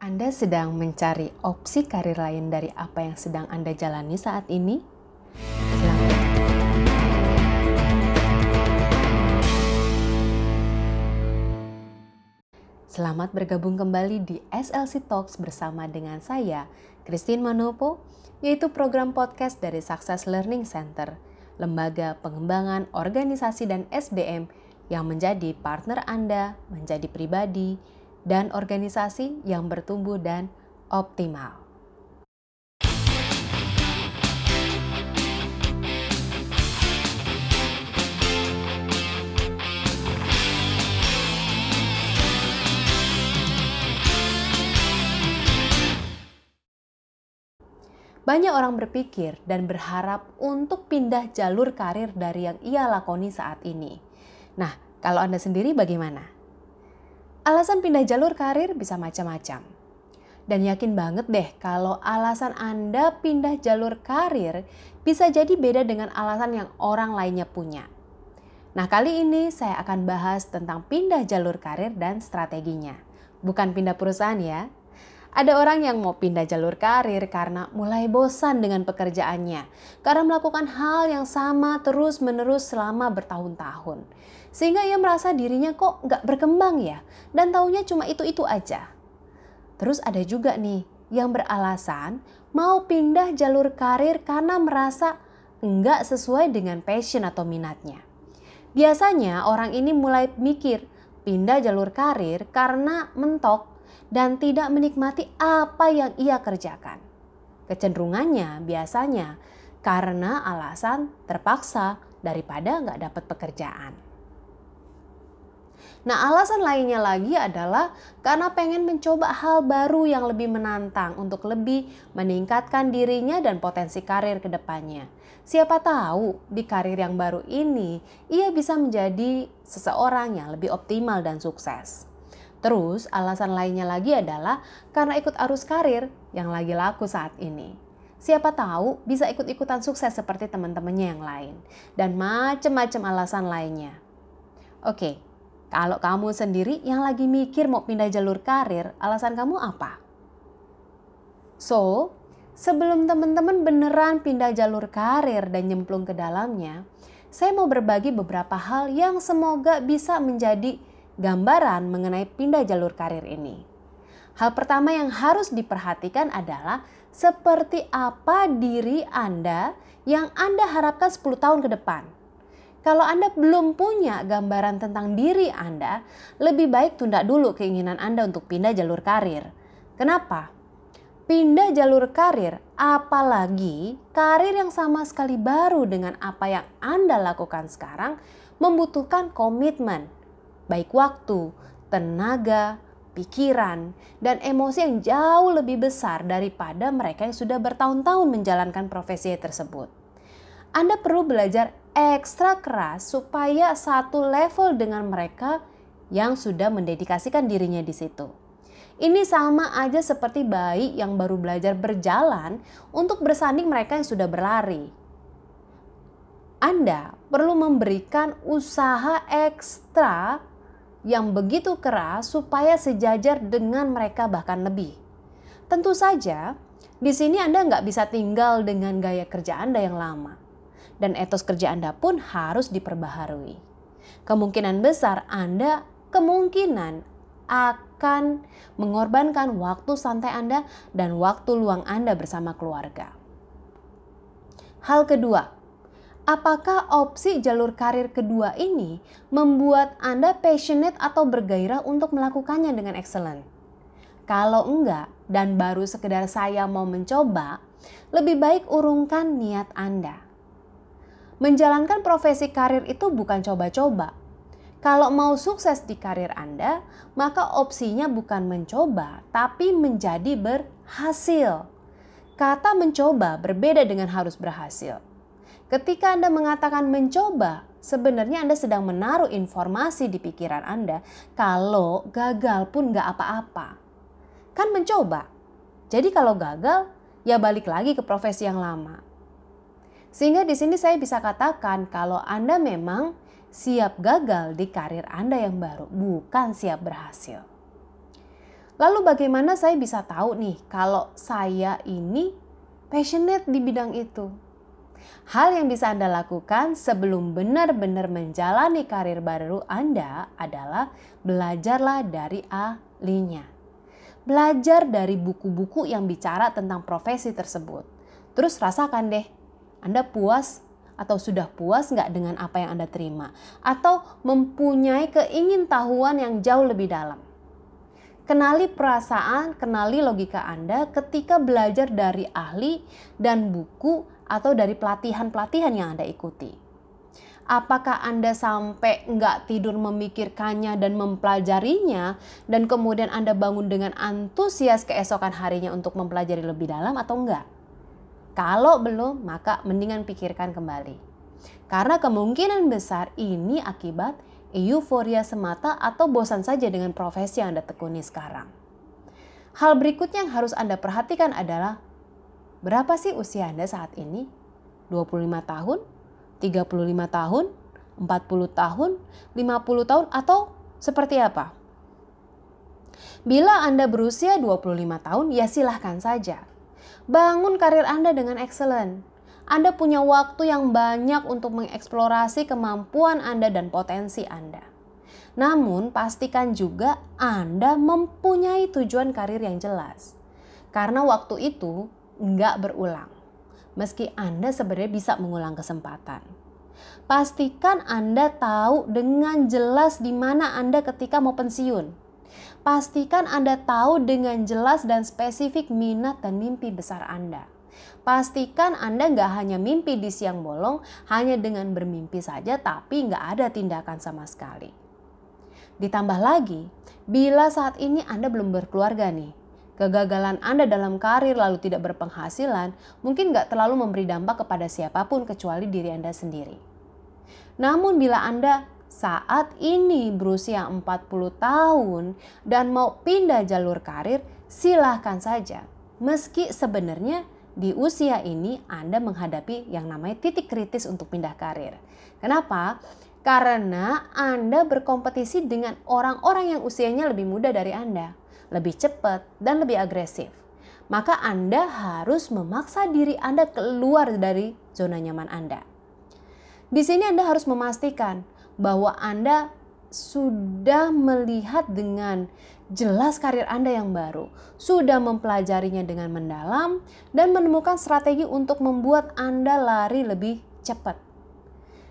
Anda sedang mencari opsi karir lain dari apa yang sedang Anda jalani saat ini? Selamat. Selamat bergabung kembali di SLC Talks bersama dengan saya, Christine Manopo, yaitu program podcast dari Success Learning Center, lembaga pengembangan organisasi dan SDM yang menjadi partner Anda menjadi pribadi, dan organisasi yang bertumbuh dan optimal. Banyak orang berpikir dan berharap untuk pindah jalur karir dari yang ia lakoni saat ini. Nah, kalau Anda sendiri bagaimana? Alasan pindah jalur karir bisa macam-macam. Dan yakin banget deh kalau alasan Anda pindah jalur karir bisa jadi beda dengan alasan yang orang lainnya punya. Nah kali ini saya akan bahas tentang pindah jalur karir dan strateginya. Bukan pindah perusahaan ya. Ada orang yang mau pindah jalur karir karena mulai bosan dengan pekerjaannya. Karena melakukan hal yang sama terus menerus selama bertahun-tahun sehingga ia merasa dirinya kok nggak berkembang ya dan taunya cuma itu-itu aja. Terus ada juga nih yang beralasan mau pindah jalur karir karena merasa nggak sesuai dengan passion atau minatnya. Biasanya orang ini mulai mikir pindah jalur karir karena mentok dan tidak menikmati apa yang ia kerjakan. Kecenderungannya biasanya karena alasan terpaksa daripada nggak dapat pekerjaan. Nah, alasan lainnya lagi adalah karena pengen mencoba hal baru yang lebih menantang untuk lebih meningkatkan dirinya dan potensi karir ke depannya. Siapa tahu di karir yang baru ini ia bisa menjadi seseorang yang lebih optimal dan sukses. Terus, alasan lainnya lagi adalah karena ikut arus karir yang lagi laku saat ini. Siapa tahu bisa ikut-ikutan sukses seperti teman-temannya yang lain dan macam-macam alasan lainnya. Oke, kalau kamu sendiri yang lagi mikir mau pindah jalur karir, alasan kamu apa? So, sebelum teman-teman beneran pindah jalur karir dan nyemplung ke dalamnya, saya mau berbagi beberapa hal yang semoga bisa menjadi gambaran mengenai pindah jalur karir ini. Hal pertama yang harus diperhatikan adalah seperti apa diri Anda yang Anda harapkan 10 tahun ke depan kalau Anda belum punya gambaran tentang diri Anda, lebih baik tunda dulu keinginan Anda untuk pindah jalur karir. Kenapa? Pindah jalur karir, apalagi karir yang sama sekali baru dengan apa yang Anda lakukan sekarang, membutuhkan komitmen, baik waktu, tenaga, pikiran, dan emosi yang jauh lebih besar daripada mereka yang sudah bertahun-tahun menjalankan profesi tersebut. Anda perlu belajar ekstra keras supaya satu level dengan mereka yang sudah mendedikasikan dirinya di situ. Ini sama aja seperti bayi yang baru belajar berjalan untuk bersanding mereka yang sudah berlari. Anda perlu memberikan usaha ekstra yang begitu keras supaya sejajar dengan mereka bahkan lebih. Tentu saja, di sini Anda nggak bisa tinggal dengan gaya kerja Anda yang lama dan etos kerja Anda pun harus diperbaharui. Kemungkinan besar Anda kemungkinan akan mengorbankan waktu santai Anda dan waktu luang Anda bersama keluarga. Hal kedua, apakah opsi jalur karir kedua ini membuat Anda passionate atau bergairah untuk melakukannya dengan excellent? Kalau enggak dan baru sekedar saya mau mencoba, lebih baik urungkan niat Anda. Menjalankan profesi karir itu bukan coba-coba. Kalau mau sukses di karir Anda, maka opsinya bukan mencoba, tapi menjadi berhasil. Kata mencoba berbeda dengan harus berhasil. Ketika Anda mengatakan mencoba, sebenarnya Anda sedang menaruh informasi di pikiran Anda kalau gagal pun gak apa-apa. Kan mencoba. Jadi kalau gagal, ya balik lagi ke profesi yang lama. Sehingga di sini saya bisa katakan kalau Anda memang siap gagal di karir Anda yang baru, bukan siap berhasil. Lalu bagaimana saya bisa tahu nih kalau saya ini passionate di bidang itu? Hal yang bisa Anda lakukan sebelum benar-benar menjalani karir baru Anda adalah belajarlah dari ahlinya. Belajar dari buku-buku yang bicara tentang profesi tersebut. Terus rasakan deh, Anda puas atau sudah puas nggak dengan apa yang Anda terima? Atau mempunyai keingintahuan yang jauh lebih dalam? Kenali perasaan, kenali logika Anda ketika belajar dari ahli dan buku atau dari pelatihan-pelatihan yang Anda ikuti. Apakah Anda sampai nggak tidur memikirkannya dan mempelajarinya dan kemudian Anda bangun dengan antusias keesokan harinya untuk mempelajari lebih dalam atau enggak? Kalau belum, maka mendingan pikirkan kembali. Karena kemungkinan besar ini akibat euforia semata atau bosan saja dengan profesi yang Anda tekuni sekarang. Hal berikutnya yang harus Anda perhatikan adalah berapa sih usia Anda saat ini? 25 tahun? 35 tahun? 40 tahun? 50 tahun? Atau seperti apa? Bila Anda berusia 25 tahun, ya silahkan saja. Bangun karir Anda dengan excellent. Anda punya waktu yang banyak untuk mengeksplorasi kemampuan Anda dan potensi Anda. Namun, pastikan juga Anda mempunyai tujuan karir yang jelas. Karena waktu itu nggak berulang. Meski Anda sebenarnya bisa mengulang kesempatan. Pastikan Anda tahu dengan jelas di mana Anda ketika mau pensiun Pastikan Anda tahu dengan jelas dan spesifik minat dan mimpi besar Anda. Pastikan Anda nggak hanya mimpi di siang bolong, hanya dengan bermimpi saja tapi nggak ada tindakan sama sekali. Ditambah lagi, bila saat ini Anda belum berkeluarga nih, kegagalan Anda dalam karir lalu tidak berpenghasilan mungkin nggak terlalu memberi dampak kepada siapa pun kecuali diri Anda sendiri. Namun bila Anda saat ini berusia 40 tahun dan mau pindah jalur karir, silahkan saja. Meski sebenarnya di usia ini Anda menghadapi yang namanya titik kritis untuk pindah karir. Kenapa? Karena Anda berkompetisi dengan orang-orang yang usianya lebih muda dari Anda, lebih cepat dan lebih agresif. Maka Anda harus memaksa diri Anda keluar dari zona nyaman Anda. Di sini Anda harus memastikan bahwa Anda sudah melihat dengan jelas karir Anda yang baru, sudah mempelajarinya dengan mendalam, dan menemukan strategi untuk membuat Anda lari lebih cepat.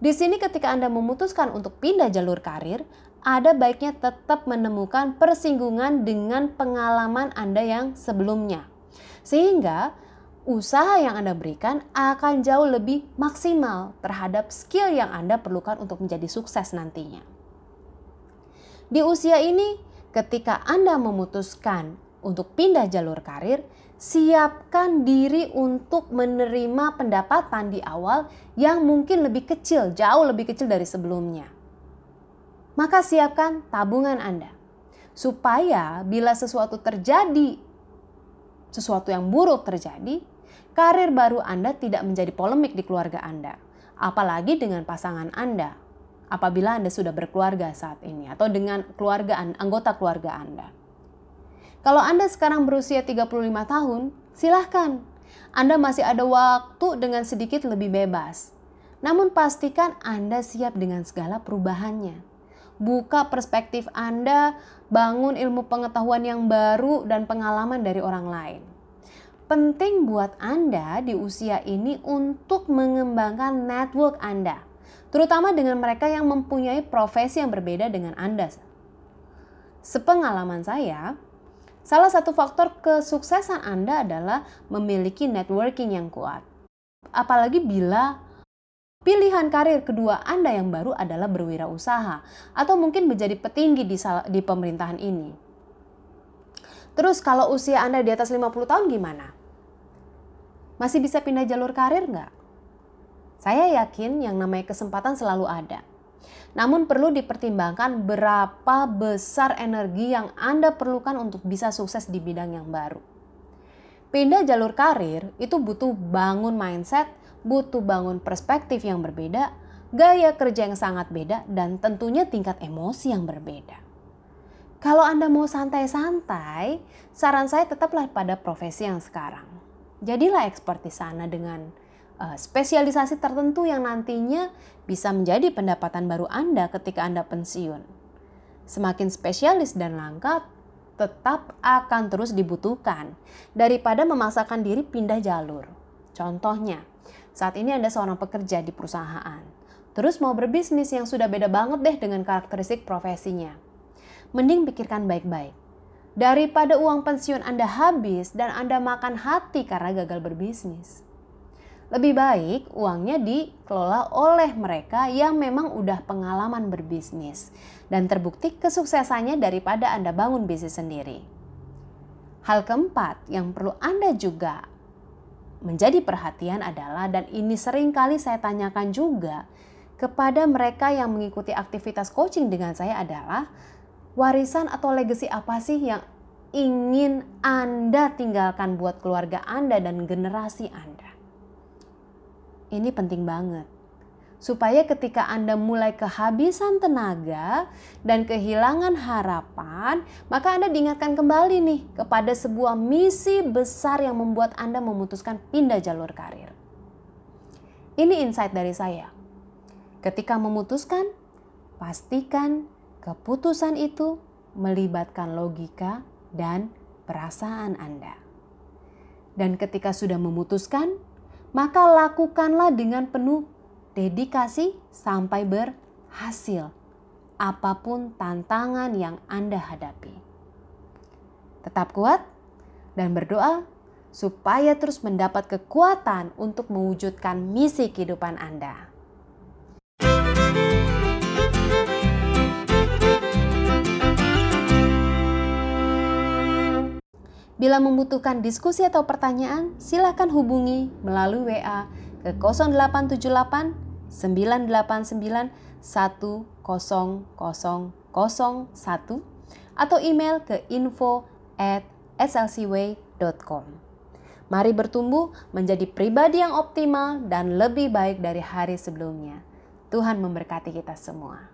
Di sini, ketika Anda memutuskan untuk pindah jalur karir, ada baiknya tetap menemukan persinggungan dengan pengalaman Anda yang sebelumnya, sehingga usaha yang Anda berikan akan jauh lebih maksimal terhadap skill yang Anda perlukan untuk menjadi sukses nantinya. Di usia ini, ketika Anda memutuskan untuk pindah jalur karir, siapkan diri untuk menerima pendapatan di awal yang mungkin lebih kecil, jauh lebih kecil dari sebelumnya. Maka siapkan tabungan Anda supaya bila sesuatu terjadi sesuatu yang buruk terjadi, karir baru Anda tidak menjadi polemik di keluarga Anda, apalagi dengan pasangan Anda. Apabila Anda sudah berkeluarga saat ini atau dengan keluarga anggota keluarga Anda. Kalau Anda sekarang berusia 35 tahun, silahkan. Anda masih ada waktu dengan sedikit lebih bebas. Namun pastikan Anda siap dengan segala perubahannya. Buka perspektif Anda, bangun ilmu pengetahuan yang baru dan pengalaman dari orang lain penting buat Anda di usia ini untuk mengembangkan network Anda, terutama dengan mereka yang mempunyai profesi yang berbeda dengan Anda. Sepengalaman saya, salah satu faktor kesuksesan Anda adalah memiliki networking yang kuat. Apalagi bila pilihan karir kedua Anda yang baru adalah berwirausaha atau mungkin menjadi petinggi di, di pemerintahan ini. Terus kalau usia Anda di atas 50 tahun gimana? Masih bisa pindah jalur karir nggak? Saya yakin yang namanya kesempatan selalu ada. Namun perlu dipertimbangkan berapa besar energi yang Anda perlukan untuk bisa sukses di bidang yang baru. Pindah jalur karir itu butuh bangun mindset, butuh bangun perspektif yang berbeda, gaya kerja yang sangat beda, dan tentunya tingkat emosi yang berbeda. Kalau Anda mau santai-santai, saran saya tetaplah pada profesi yang sekarang. Jadilah expert di sana dengan uh, spesialisasi tertentu yang nantinya bisa menjadi pendapatan baru Anda ketika Anda pensiun. Semakin spesialis dan langka, tetap akan terus dibutuhkan daripada memaksakan diri pindah jalur. Contohnya, saat ini Anda seorang pekerja di perusahaan, terus mau berbisnis yang sudah beda banget deh dengan karakteristik profesinya mending pikirkan baik-baik. Daripada uang pensiun Anda habis dan Anda makan hati karena gagal berbisnis. Lebih baik uangnya dikelola oleh mereka yang memang udah pengalaman berbisnis dan terbukti kesuksesannya daripada Anda bangun bisnis sendiri. Hal keempat yang perlu Anda juga menjadi perhatian adalah dan ini sering kali saya tanyakan juga kepada mereka yang mengikuti aktivitas coaching dengan saya adalah warisan atau legacy apa sih yang ingin Anda tinggalkan buat keluarga Anda dan generasi Anda? Ini penting banget. Supaya ketika Anda mulai kehabisan tenaga dan kehilangan harapan, maka Anda diingatkan kembali nih kepada sebuah misi besar yang membuat Anda memutuskan pindah jalur karir. Ini insight dari saya. Ketika memutuskan, pastikan Keputusan itu melibatkan logika dan perasaan Anda. Dan ketika sudah memutuskan, maka lakukanlah dengan penuh dedikasi sampai berhasil, apa pun tantangan yang Anda hadapi. Tetap kuat dan berdoa supaya terus mendapat kekuatan untuk mewujudkan misi kehidupan Anda. Bila membutuhkan diskusi atau pertanyaan, silakan hubungi melalui WA ke 0878 989 10001 atau email ke info at slcway.com. Mari bertumbuh menjadi pribadi yang optimal dan lebih baik dari hari sebelumnya. Tuhan memberkati kita semua.